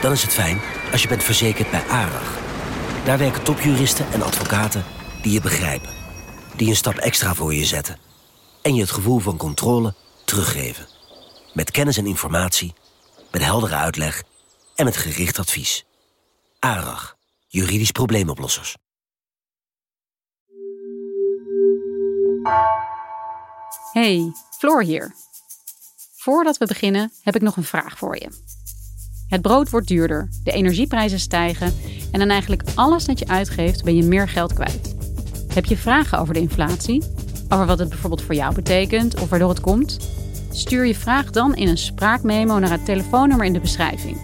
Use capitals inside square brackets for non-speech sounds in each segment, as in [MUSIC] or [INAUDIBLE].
Dan is het fijn als je bent verzekerd bij ARAG. Daar werken topjuristen en advocaten die je begrijpen. Die een stap extra voor je zetten. En je het gevoel van controle teruggeven. Met kennis en informatie, met heldere uitleg en met gericht advies. ARAG, juridisch probleemoplossers. Hey, Floor hier. Voordat we beginnen heb ik nog een vraag voor je. Het brood wordt duurder, de energieprijzen stijgen en aan eigenlijk alles dat je uitgeeft ben je meer geld kwijt. Heb je vragen over de inflatie? Over wat het bijvoorbeeld voor jou betekent of waardoor het komt? Stuur je vraag dan in een spraakmemo naar het telefoonnummer in de beschrijving.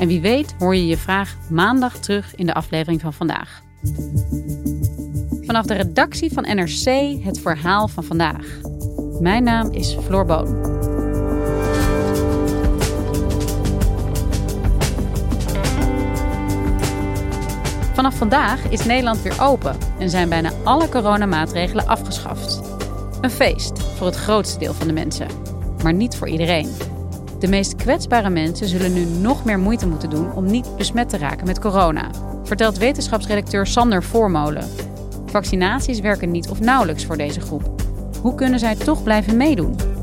En wie weet hoor je je vraag maandag terug in de aflevering van vandaag. Vanaf de redactie van NRC het verhaal van vandaag. Mijn naam is Floor Boon. Vanaf vandaag is Nederland weer open en zijn bijna alle coronamaatregelen afgeschaft. Een feest voor het grootste deel van de mensen, maar niet voor iedereen. De meest kwetsbare mensen zullen nu nog meer moeite moeten doen om niet besmet te raken met corona, vertelt wetenschapsredacteur Sander Voormolen. Vaccinaties werken niet of nauwelijks voor deze groep. Hoe kunnen zij toch blijven meedoen?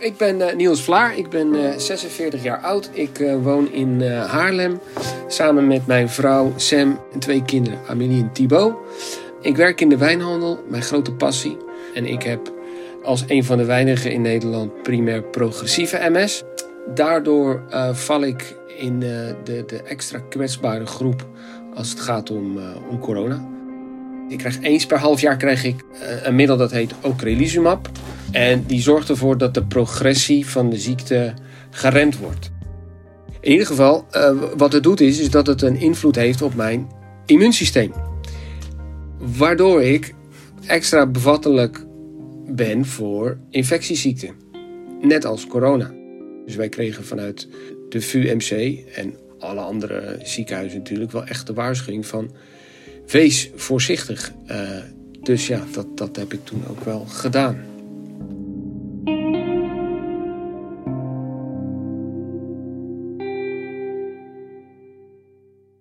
Ik ben uh, Niels Vlaar, ik ben uh, 46 jaar oud. Ik uh, woon in Haarlem samen met mijn vrouw Sam en twee kinderen, Amelie en Thibaut. Ik werk in de wijnhandel, mijn grote passie. En ik heb als een van de weinigen in Nederland primair progressieve MS. Daardoor val ik in de, de extra kwetsbare groep als het gaat om, om corona. Ik krijg eens per half jaar krijg ik een middel dat heet ocrelizumab. En die zorgt ervoor dat de progressie van de ziekte geremd wordt. In ieder geval, uh, wat het doet is, is dat het een invloed heeft op mijn immuunsysteem. Waardoor ik extra bevattelijk ben voor infectieziekten. Net als corona. Dus wij kregen vanuit de VUMC en alle andere ziekenhuizen natuurlijk wel echt de waarschuwing van wees voorzichtig. Uh, dus ja, dat, dat heb ik toen ook wel gedaan.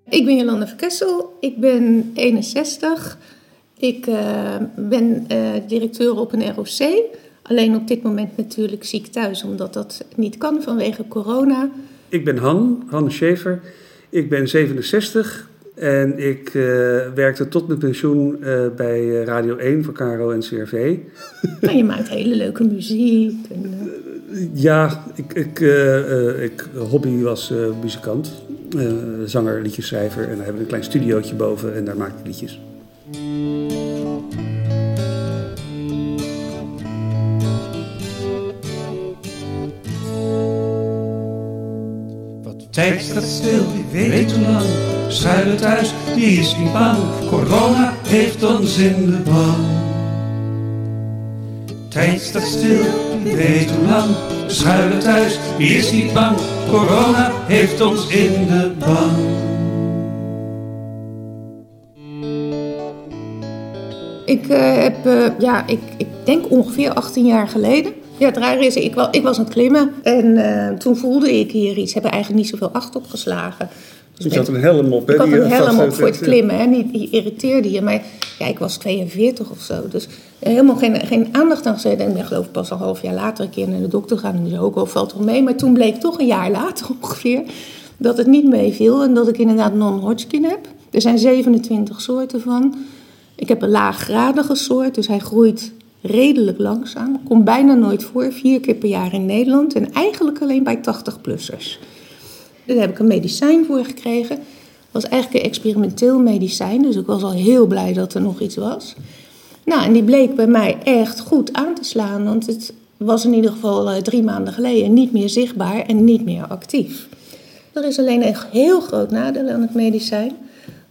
Ik ben Jolanda Verkessel, ik ben 61. Ik uh, ben uh, directeur op een ROC. Alleen op dit moment natuurlijk ziek thuis, omdat dat niet kan vanwege corona. Ik ben Han, Han Schaefer. Ik ben 67 en ik uh, werkte tot mijn pensioen bij Radio 1 voor KRO en CRV. [LAUGHS] Nou, je maakt hele leuke muziek. En, ja, ik, ik, ik hobby was muzikant. Uh, zanger, liedjeschrijver. En dan hebben we een klein studiootje boven en daar maak ik liedjes. Wat tijd staat stil, wie weet hoe lang. Schuilen thuis, die is niet bang. Corona heeft ons in de ban. Tijd staat stil, wie weet hoe lang. Schuilen thuis, wie is niet bang. Corona heeft ons in de ban. Ik uh, heb, uh, ja, ik, ik denk ongeveer 18 jaar geleden. Ja, het is, ik, ik was aan het klimmen en uh, toen voelde ik hier iets. Ze hebben eigenlijk niet zoveel acht opgeslagen. Dus, dus je had een helm op, hè? Ik had een helm op voor het klimmen, hè? Die, die irriteerde je. Maar ja, ik was 42 of zo. Dus helemaal geen, geen aandacht aan gezet. En ik geloof ik pas een half jaar later een keer naar de dokter gaan. En die zei ook wel, valt wel mee. Maar toen bleek toch een jaar later [LAUGHS] ongeveer dat het niet meeviel. En dat ik inderdaad non-Hodgkin heb. Er zijn 27 soorten van. Ik heb een laaggradige soort, dus hij groeit redelijk langzaam. Komt bijna nooit voor, vier keer per jaar in Nederland. En eigenlijk alleen bij 80-plussers. Daar heb ik een medicijn voor gekregen. was eigenlijk een experimenteel medicijn, dus ik was al heel blij dat er nog iets was. Nou, en die bleek bij mij echt goed aan te slaan, want het was in ieder geval eh, drie maanden geleden niet meer zichtbaar en niet meer actief. Er is alleen een heel groot nadeel aan het medicijn,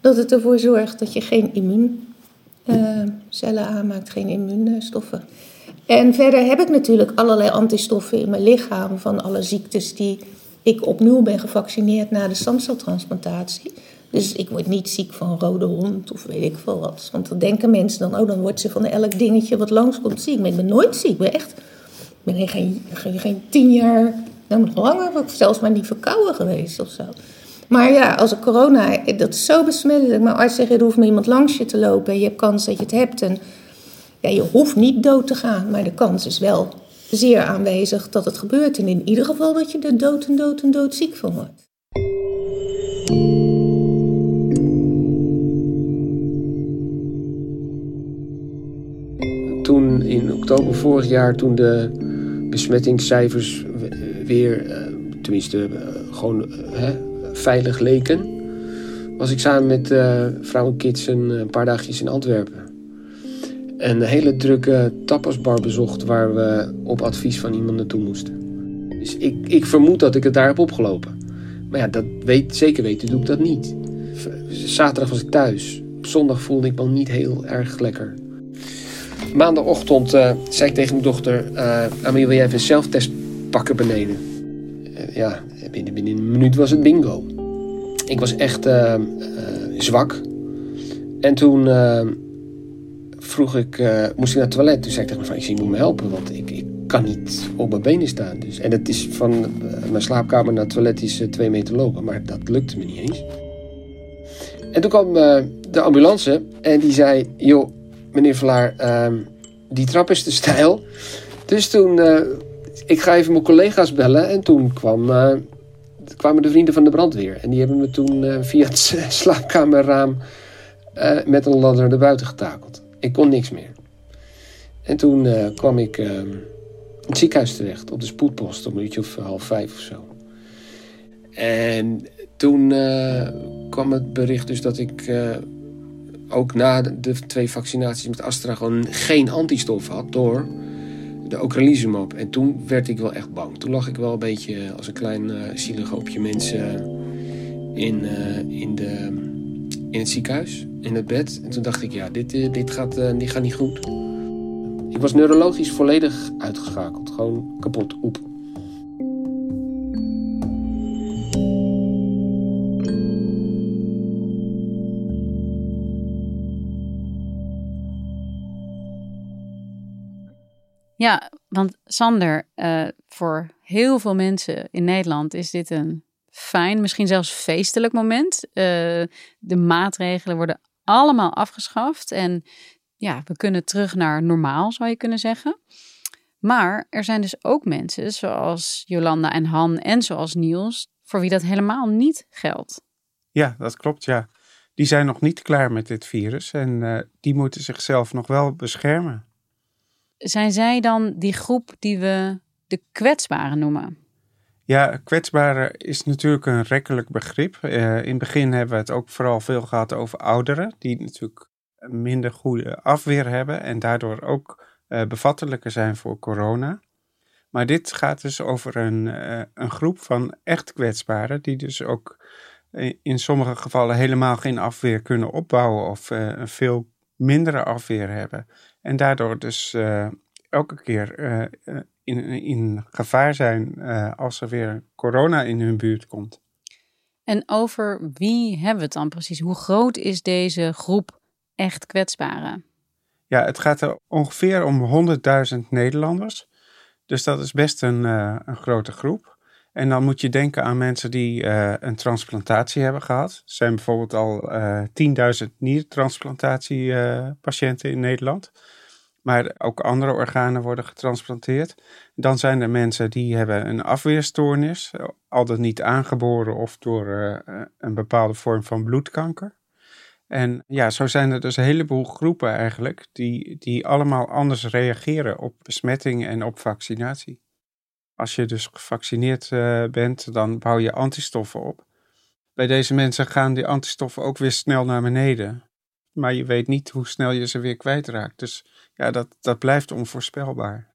dat het ervoor zorgt dat je geen immuuncellen aanmaakt, geen immuunstoffen. En verder heb ik natuurlijk allerlei antistoffen in mijn lichaam van alle ziektes die ik opnieuw ben gevaccineerd na de stamceltransplantatie. Dus ik word niet ziek van rode hond of weet ik veel wat. Want dan denken mensen dan, oh, dan wordt ze van elk dingetje wat langskomt ziek. Maar ik ben nooit ziek. Ben echt, ik ben geen, geen, geen tien jaar, nou nog langer, ik zelfs maar niet verkouden geweest of zo. Maar ja, als ik corona, dat is zo besmettelijk. Mijn arts zegt, er hoeft maar iemand langs je te lopen en je hebt kans dat je het hebt. En ja, je hoeft niet dood te gaan, maar de kans is wel zeer aanwezig dat het gebeurt. En in ieder geval dat je er dood en dood en dood ziek van wordt. Toen in oktober vorig jaar, toen de besmettingscijfers weer, eh, tenminste eh, gewoon eh, veilig leken, was ik samen met vrouw en een paar dagjes in Antwerpen een hele drukke tapasbar bezocht waar we op advies van iemand naartoe moesten. Dus ik, ik vermoed dat ik het daar heb opgelopen. Maar ja, dat weet, zeker weten doe ik dat niet. Zaterdag was ik thuis. Op zondag voelde ik me niet heel erg lekker. Maandagochtend uh, zei ik tegen mijn dochter... Uh, Amelie, wil jij even een zelftest pakken beneden? Uh, ja, binnen, binnen een minuut was het bingo. Ik was echt zwak. En toen vroeg ik, uh, moest ik naar het toilet. Toen zei ik tegen mijn vrouw, ik moet me helpen, want ik, ik kan niet op mijn benen staan. Dus, en het is van uh, mijn slaapkamer naar het toilet is uh, twee meter lopen, maar dat lukte me niet eens. En toen kwam de ambulance en die zei, joh, meneer Vlaar, ehm, die trap is te stijl. Dus toen, ik ga even mijn collega's bellen en toen kwam kwamen de vrienden van de brandweer. En die hebben me toen via het [LAUGHS] slaapkamerraam met een ladder naar buiten getakeld. Ik kon niks meer. En toen uh, kwam ik uh, in het ziekenhuis terecht, op de spoedpost, om een uurtje of half vijf of zo. En toen uh, kwam het bericht dus dat ik ook na de twee vaccinaties met Astra gewoon geen antistof had door de ocrelizumab. En toen werd ik wel echt bang. Toen lag ik wel een beetje als een klein zielig hoopje mensen in, in de in het ziekenhuis, in het bed. En toen dacht ik, ja, dit, eh, dit, gaat, uh, dit gaat niet goed. Ik was neurologisch volledig uitgeschakeld. Gewoon kapot, oep. Ja, want Sander, uh, voor heel veel mensen in Nederland is dit een fijn, misschien zelfs feestelijk moment. De maatregelen worden allemaal afgeschaft en ja, we kunnen terug naar normaal, zou je kunnen zeggen. Maar er zijn dus ook mensen zoals Jolanda en Han en zoals Niels, voor wie dat helemaal niet geldt. Ja, dat klopt, ja. Die zijn nog niet klaar met dit virus en uh, die moeten zichzelf nog wel beschermen. Zijn zij dan die groep die we de kwetsbaren noemen? Ja, kwetsbare is natuurlijk een rekkelijk begrip. Uh, in het begin hebben we het ook vooral veel gehad over ouderen, die natuurlijk minder goede afweer hebben en daardoor ook uh, bevattelijker zijn voor corona. Maar dit gaat dus over een, uh, een groep van echt kwetsbaren, die dus ook in sommige gevallen helemaal geen afweer kunnen opbouwen of een veel mindere afweer hebben. En daardoor dus elke keer in, in gevaar zijn uh, als er weer corona in hun buurt komt. En over wie hebben we het dan precies? Hoe groot is deze groep echt kwetsbaren? Ja, het gaat er ongeveer om 100.000 Nederlanders. Dus dat is best een, uh, een grote groep. En dan moet je denken aan mensen die uh, een transplantatie hebben gehad. Er zijn bijvoorbeeld al uh, 10.000 niertransplantatiepatiënten in Nederland maar ook andere organen worden getransplanteerd. Dan zijn er mensen die hebben een afweerstoornis, al niet aangeboren of door uh, een bepaalde vorm van bloedkanker. En ja, zo zijn er dus een heleboel groepen eigenlijk die, die allemaal anders reageren op besmetting en op vaccinatie. Als je dus gevaccineerd uh, bent, dan bouw je antistoffen op. bij deze mensen gaan die antistoffen ook weer snel naar beneden. Maar je weet niet hoe snel je ze weer kwijtraakt. Dus ja, dat, dat blijft onvoorspelbaar.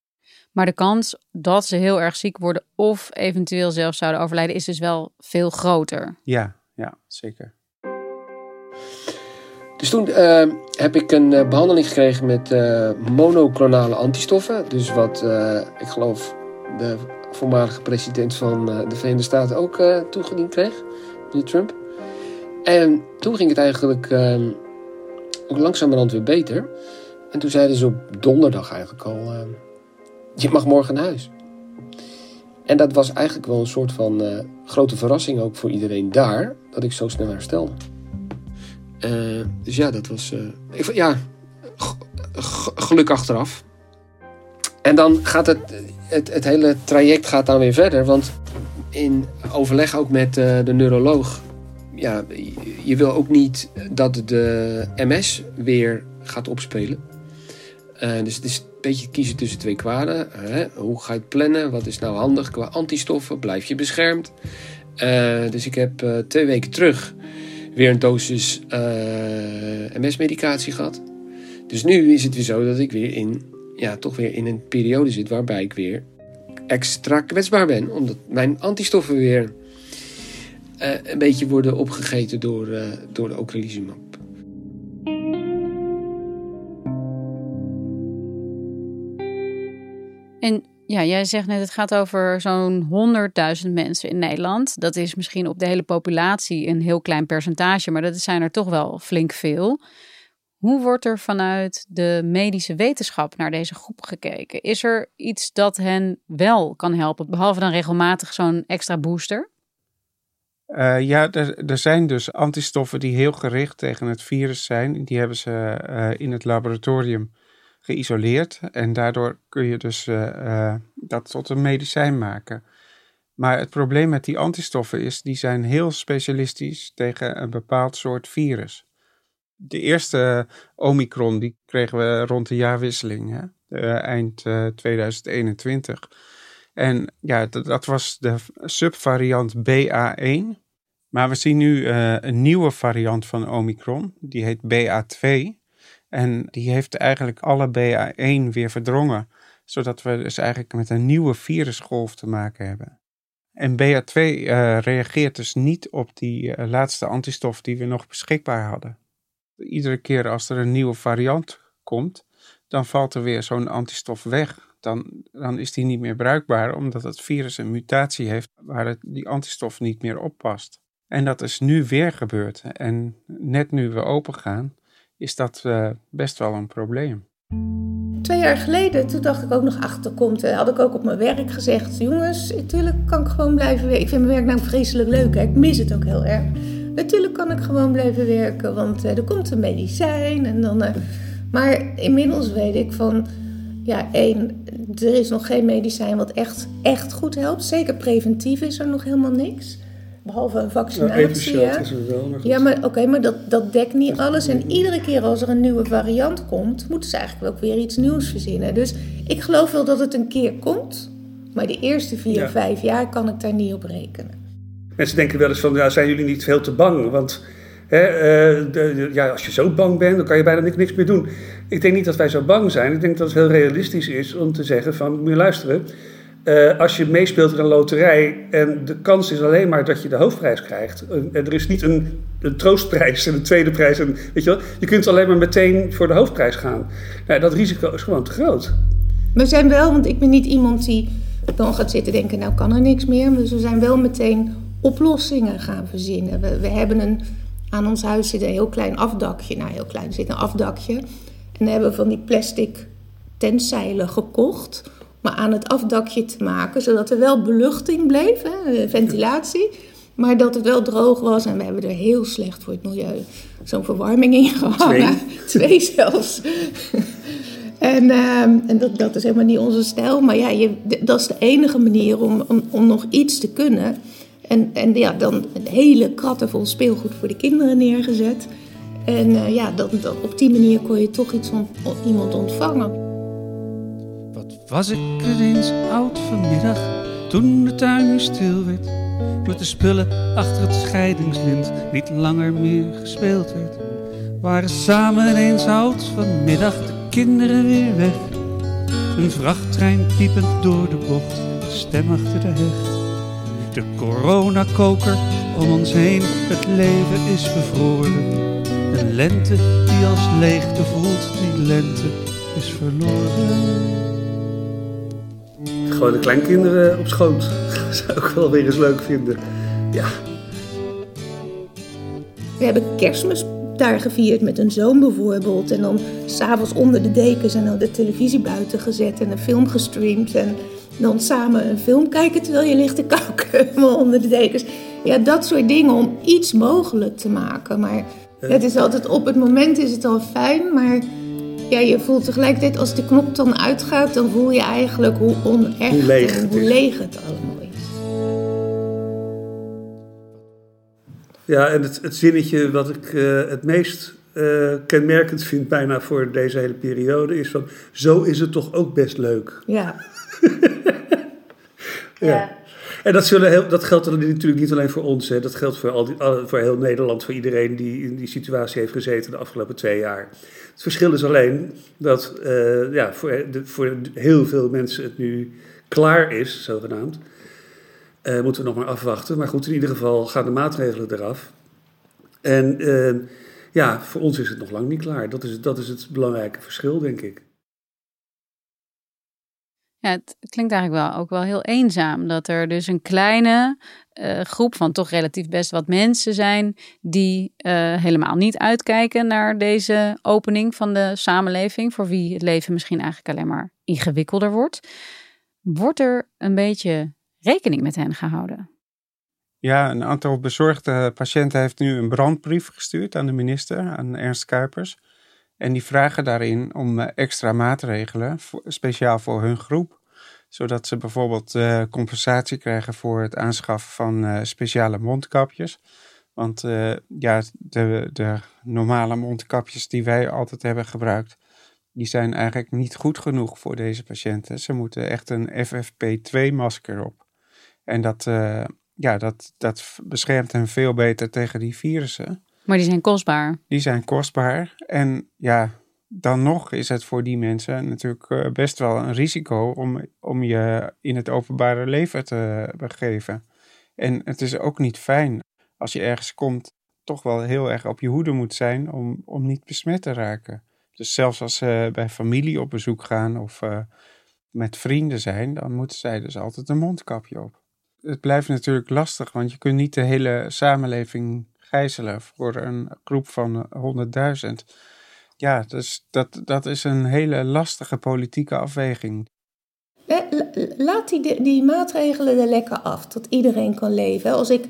Maar de kans dat ze heel erg ziek worden of eventueel zelfs zouden overlijden is dus wel veel groter. Ja, ja, zeker. Dus toen uh, heb ik een uh, behandeling gekregen met uh, monoclonale antistoffen. Dus wat ik geloof de voormalige president van de Verenigde Staten ook toegediend kreeg, meneer Trump. En toen ging het eigenlijk ehm, ook langzamerhand weer beter. En toen zeiden ze op donderdag eigenlijk al: Je mag morgen naar huis. En dat was eigenlijk wel een soort van grote verrassing ook voor iedereen daar, dat ik zo snel herstelde. Uh, dus ja, dat was. Ik, ja, geluk achteraf. En dan gaat het, het, het hele traject gaat dan weer verder. Want in overleg ook met de neuroloog. Ja, je wil ook niet dat de MS weer gaat opspelen. dus het is een beetje kiezen tussen twee kwaden. Hoe ga je het plannen? Wat is nou handig qua antistoffen? Blijf je beschermd? dus ik heb twee weken terug weer een dosis eh, MS-medicatie gehad. Dus nu is het weer zo dat ik weer in, ja, toch weer in een periode zit waarbij ik weer extra kwetsbaar ben. Omdat mijn antistoffen weer een beetje worden opgegeten door, uh, door de ocrelizumab. En ja, jij zegt net, het gaat over zo'n 100.000 mensen in Nederland. Dat is misschien op de hele populatie een heel klein percentage, maar dat zijn er toch wel flink veel. Hoe wordt er vanuit de medische wetenschap naar deze groep gekeken? Is er iets dat hen wel kan helpen, behalve dan regelmatig zo'n extra booster? Uh, ja, er, zijn dus antistoffen die heel gericht tegen het virus zijn. Die hebben ze uh, in het laboratorium geïsoleerd. En daardoor kun je dus uh, dat tot een medicijn maken. Maar het probleem met die antistoffen is, die zijn heel specialistisch tegen een bepaald soort virus. De eerste Omicron, die kregen we rond de jaarwisseling, hè? eind uh, 2021. En ja, dat, was de subvariant BA1. Maar we zien nu uh, een nieuwe variant van Omicron, die heet BA2. En die heeft eigenlijk alle BA1 weer verdrongen, zodat we dus eigenlijk met een nieuwe virusgolf te maken hebben. En BA2 uh, eh, reageert dus niet op die uh, laatste antistof die we nog beschikbaar hadden. Iedere keer als er een nieuwe variant komt, dan valt er weer zo'n antistof weg. Dan, dan is die niet meer bruikbaar, omdat het virus een mutatie heeft waar het, die antistof niet meer oppast. En dat is nu weer gebeurd. En net nu we open gaan, is dat uh, best wel een probleem. Twee jaar geleden, toen dacht ik ook nog achterkomt, had ik ook op mijn werk gezegd: Jongens, natuurlijk kan ik gewoon blijven werken. Ik vind mijn werk nou vreselijk leuk, hè? ik mis het ook heel erg. Natuurlijk kan ik gewoon blijven werken, want uh, er komt een medicijn. En dan, maar inmiddels weet ik van, ja, één, er is nog geen medicijn wat echt, echt goed helpt. Zeker preventief is er nog helemaal niks. Behalve een vaccinatie. Ja, is wel. ja, maar oké, maar dat, dat dekt niet alles. En iedere keer als er een nieuwe variant komt, moeten ze eigenlijk ook weer iets nieuws verzinnen. Dus ik geloof wel dat het een keer komt. Maar de eerste vier, vijf jaar kan ik daar niet op rekenen. Mensen denken wel eens van, ja, zijn jullie niet veel te bang? Want hè, uh, de, ja, als je zo bang bent, dan kan je bijna niks, niks meer doen. Ik denk niet dat wij zo bang zijn. Ik denk dat het heel realistisch is om te zeggen van, moet je luisteren uh, als je meespeelt in een loterij en de kans is alleen maar dat je de hoofdprijs krijgt. En er is niet een, een, troostprijs en een tweede prijs. En, weet je, wel, je kunt alleen maar meteen voor de hoofdprijs gaan. Nou, dat risico is gewoon te groot. We zijn wel, want ik ben niet iemand die dan gaat zitten denken, nou kan er niks meer. Dus we zijn wel meteen oplossingen gaan verzinnen. We, hebben een, aan ons huis zit een heel klein afdakje. Nou, heel klein, zit een afdakje. En dan hebben we van die plastic tentzeilen gekocht maar aan het afdakje te maken, zodat er wel beluchting bleef, hè, ventilatie, maar dat het wel droog was. En we hebben er heel slecht voor het milieu zo'n verwarming in gehangen. [LAUGHS] Twee, zelfs. [LAUGHS] en, ehm, en dat, dat is helemaal niet onze stijl, maar ja, je, dat is de enige manier om, om, om nog iets te kunnen. En, en ja, dan een hele kratten vol speelgoed voor de kinderen neergezet. En uh, ja, dat, dat, op die manier kon je toch iets van iemand ontvangen was ik er eens oud vanmiddag, toen de tuin stil werd Met de spullen achter het scheidingslint niet langer meer gespeeld werd. Waren samen ineens oud, vanmiddag de kinderen weer weg. Een vrachttrein piepend door de bocht, stem achter de heg. De coronakoker om ons heen, het leven is bevroren. Een lente die als leegte voelt, die lente is verloren. Gewoon de kleinkinderen op schoot. [LAUGHS] Zou ik wel weer eens leuk vinden. Ja, We hebben kerstmis daar gevierd met een zoon bijvoorbeeld. En dan s'avonds onder de dekens en dan de televisie buiten gezet en een film gestreamd. En dan samen een film kijken terwijl je ligt te koken [LAUGHS] onder de dekens. Ja, dat soort dingen om iets mogelijk te maken. Maar het is altijd, op het moment is het al fijn, maar ja, je voelt tegelijkertijd als de knop dan uitgaat, dan voel je eigenlijk hoe onecht Hoe leeg en het hoe leeg het allemaal is. ja en het, het zinnetje wat ik eh, het meest eh, kenmerkend vind bijna voor deze hele periode is van... Zo is het toch ook best leuk. Ja. [LAUGHS] Ja. En dat, zullen heel, dat geldt natuurlijk niet alleen voor ons. Hè. Dat geldt voor, al voor heel Nederland, voor iedereen die in die situatie heeft gezeten de afgelopen twee jaar. Het verschil is alleen dat eh, ja, voor, voor heel veel mensen het nu klaar is, zogenaamd. Eh, moeten we nog maar afwachten. Maar goed, in ieder geval gaan de maatregelen eraf. En eh, ja, voor ons is het nog lang niet klaar. Dat is, dat is het belangrijke verschil, denk ik. Het klinkt eigenlijk wel ook wel heel eenzaam. Dat er dus een kleine eh, groep van toch relatief best wat mensen zijn die eh, helemaal niet uitkijken naar deze opening van de samenleving. Voor wie het leven misschien eigenlijk alleen maar ingewikkelder wordt. Wordt er een beetje rekening met hen gehouden? Ja, een aantal bezorgde patiënten heeft nu een brandbrief gestuurd aan de minister, aan Ernst Kuipers. En die vragen daarin om eh, extra maatregelen, speciaal voor hun groep. Zodat ze bijvoorbeeld eh, compensatie krijgen voor het aanschaffen van eh, speciale mondkapjes. Want ja, de, de normale mondkapjes die wij altijd hebben gebruikt, die zijn eigenlijk niet goed genoeg voor deze patiënten. Ze moeten echt een FFP2-masker op. En dat, ja, dat, dat beschermt hen veel beter tegen die virussen. Maar die zijn kostbaar. Die zijn kostbaar. En ja, dan nog is het voor die mensen natuurlijk eh, best wel een risico om, om je in het openbare leven te begeven. En het is ook niet fijn als je ergens komt, toch wel heel erg op je hoede moet zijn om, om niet besmet te raken. Dus zelfs als ze bij familie op bezoek gaan of eh, met vrienden zijn, dan moeten zij dus altijd een mondkapje op. Het blijft natuurlijk lastig, want je kunt niet de hele samenleving gijzelen voor een groep van eh, 100.000. Ja, dus dat, dat is een hele lastige politieke afweging. Eh, la- Laat die, die maatregelen er lekker af, dat iedereen kan leven. Als ik,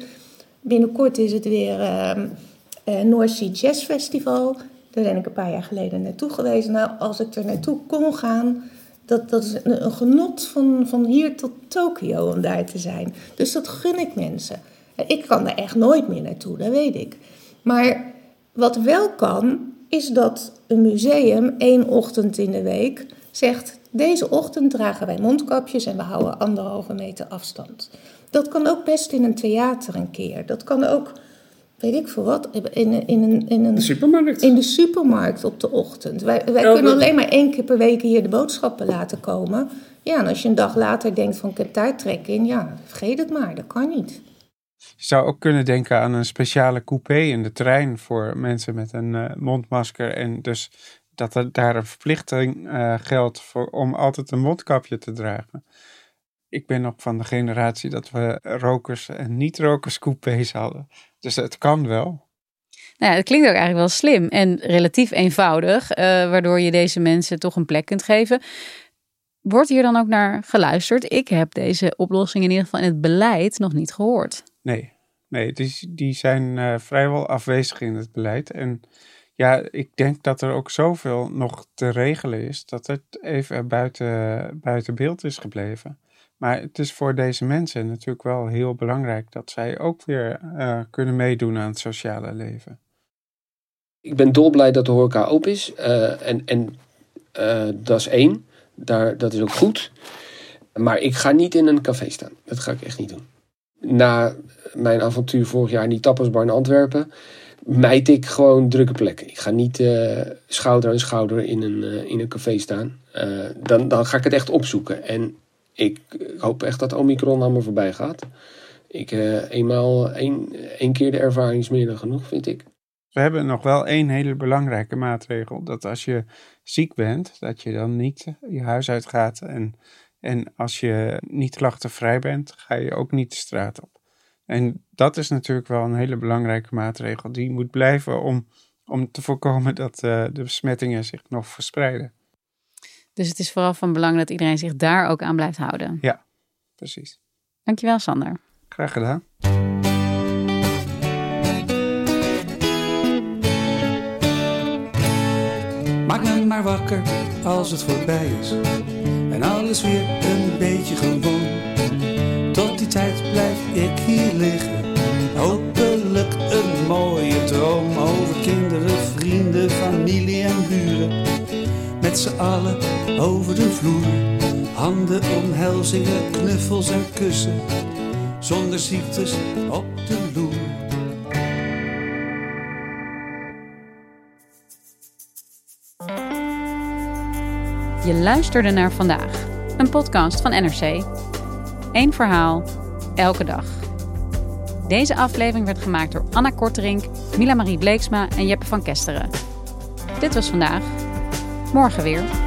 binnenkort is het weer Sea Jazz Festival. Daar ben ik een paar jaar geleden naartoe geweest. Nou, als ik er naartoe kon gaan, dat, dat is een, een genot van, van hier tot Tokio om daar te zijn. Dus dat gun ik mensen. Ik kan er echt nooit meer naartoe, dat weet ik. Maar wat wel kan, is dat een museum één ochtend in de week zegt: deze ochtend dragen wij mondkapjes en we houden anderhalve meter afstand. Dat kan ook best in een theater een keer. Dat kan ook, weet ik veel wat, in, een- in, een, in een De supermarkt. in de supermarkt op de ochtend. Wij, kunnen alleen maar één keer per week hier de boodschappen laten komen. Ja, en als je een dag later denkt van ik heb daar trek in, ja, vergeet het maar, dat kan niet. Je zou ook kunnen denken aan een speciale coupé in de trein voor mensen met een eh, mondmasker. En dus dat er daar een verplichting eh, geldt voor, om altijd een mondkapje te dragen. Ik ben nog van de generatie dat we rokers en niet-rokers coupés hadden. Dus het kan wel. Nou ja, het klinkt ook eigenlijk wel slim en relatief eenvoudig, eh, waardoor je deze mensen toch een plek kunt geven. Wordt hier dan ook naar geluisterd? Ik heb deze oplossing in ieder geval in het beleid nog niet gehoord. Nee, nee die, die zijn eh, vrijwel afwezig in het beleid. En ja, ik denk dat er ook zoveel nog te regelen is dat het even buiten, buiten beeld is gebleven. Maar het is voor deze mensen natuurlijk wel heel belangrijk dat zij ook weer eh, kunnen meedoen aan het sociale leven. Ik ben dolblij dat de horeca open is. eh, en en dat is één. Daar, dat is ook goed. Maar ik ga niet in een café staan. Dat ga ik echt niet doen. Na mijn avontuur vorig jaar in die tapasbar in Antwerpen, mijt ik gewoon drukke plekken. Ik ga niet uh, schouder aan schouder in een, uh, in een café staan. Uh, dan, dan ga ik het echt opzoeken. En ik hoop echt dat Omicron aan voorbij gaat. Ik, eenmaal één, één keer de ervaring is meer dan genoeg, vind ik. We hebben nog wel één hele belangrijke maatregel. Dat als je ziek bent, dat je dan niet je huis uitgaat. En, en als je niet klachtenvrij bent, ga je ook niet de straat op. En dat is natuurlijk wel een hele belangrijke maatregel. Die moet blijven om, om te voorkomen dat uh, de besmettingen zich nog verspreiden. Dus het is vooral van belang dat iedereen zich daar ook aan blijft houden. Ja, precies. Dankjewel, Sander. Graag gedaan. Maak me maar wakker als het voorbij is alles weer een beetje gewoon. Tot die tijd blijf ik hier liggen. Hopelijk een mooie droom over kinderen, vrienden, familie en buren. Met z'n allen over de vloer. Handen, omhelzingen, knuffels en kussen. Zonder ziektes op de loer. Je luisterde naar vandaag, een podcast van NRC. Eén verhaal, elke dag. Deze aflevering werd gemaakt door Anna Korterink, Mila Marie Bleeksma en Jeppe van Kesteren. Dit was vandaag. Morgen weer.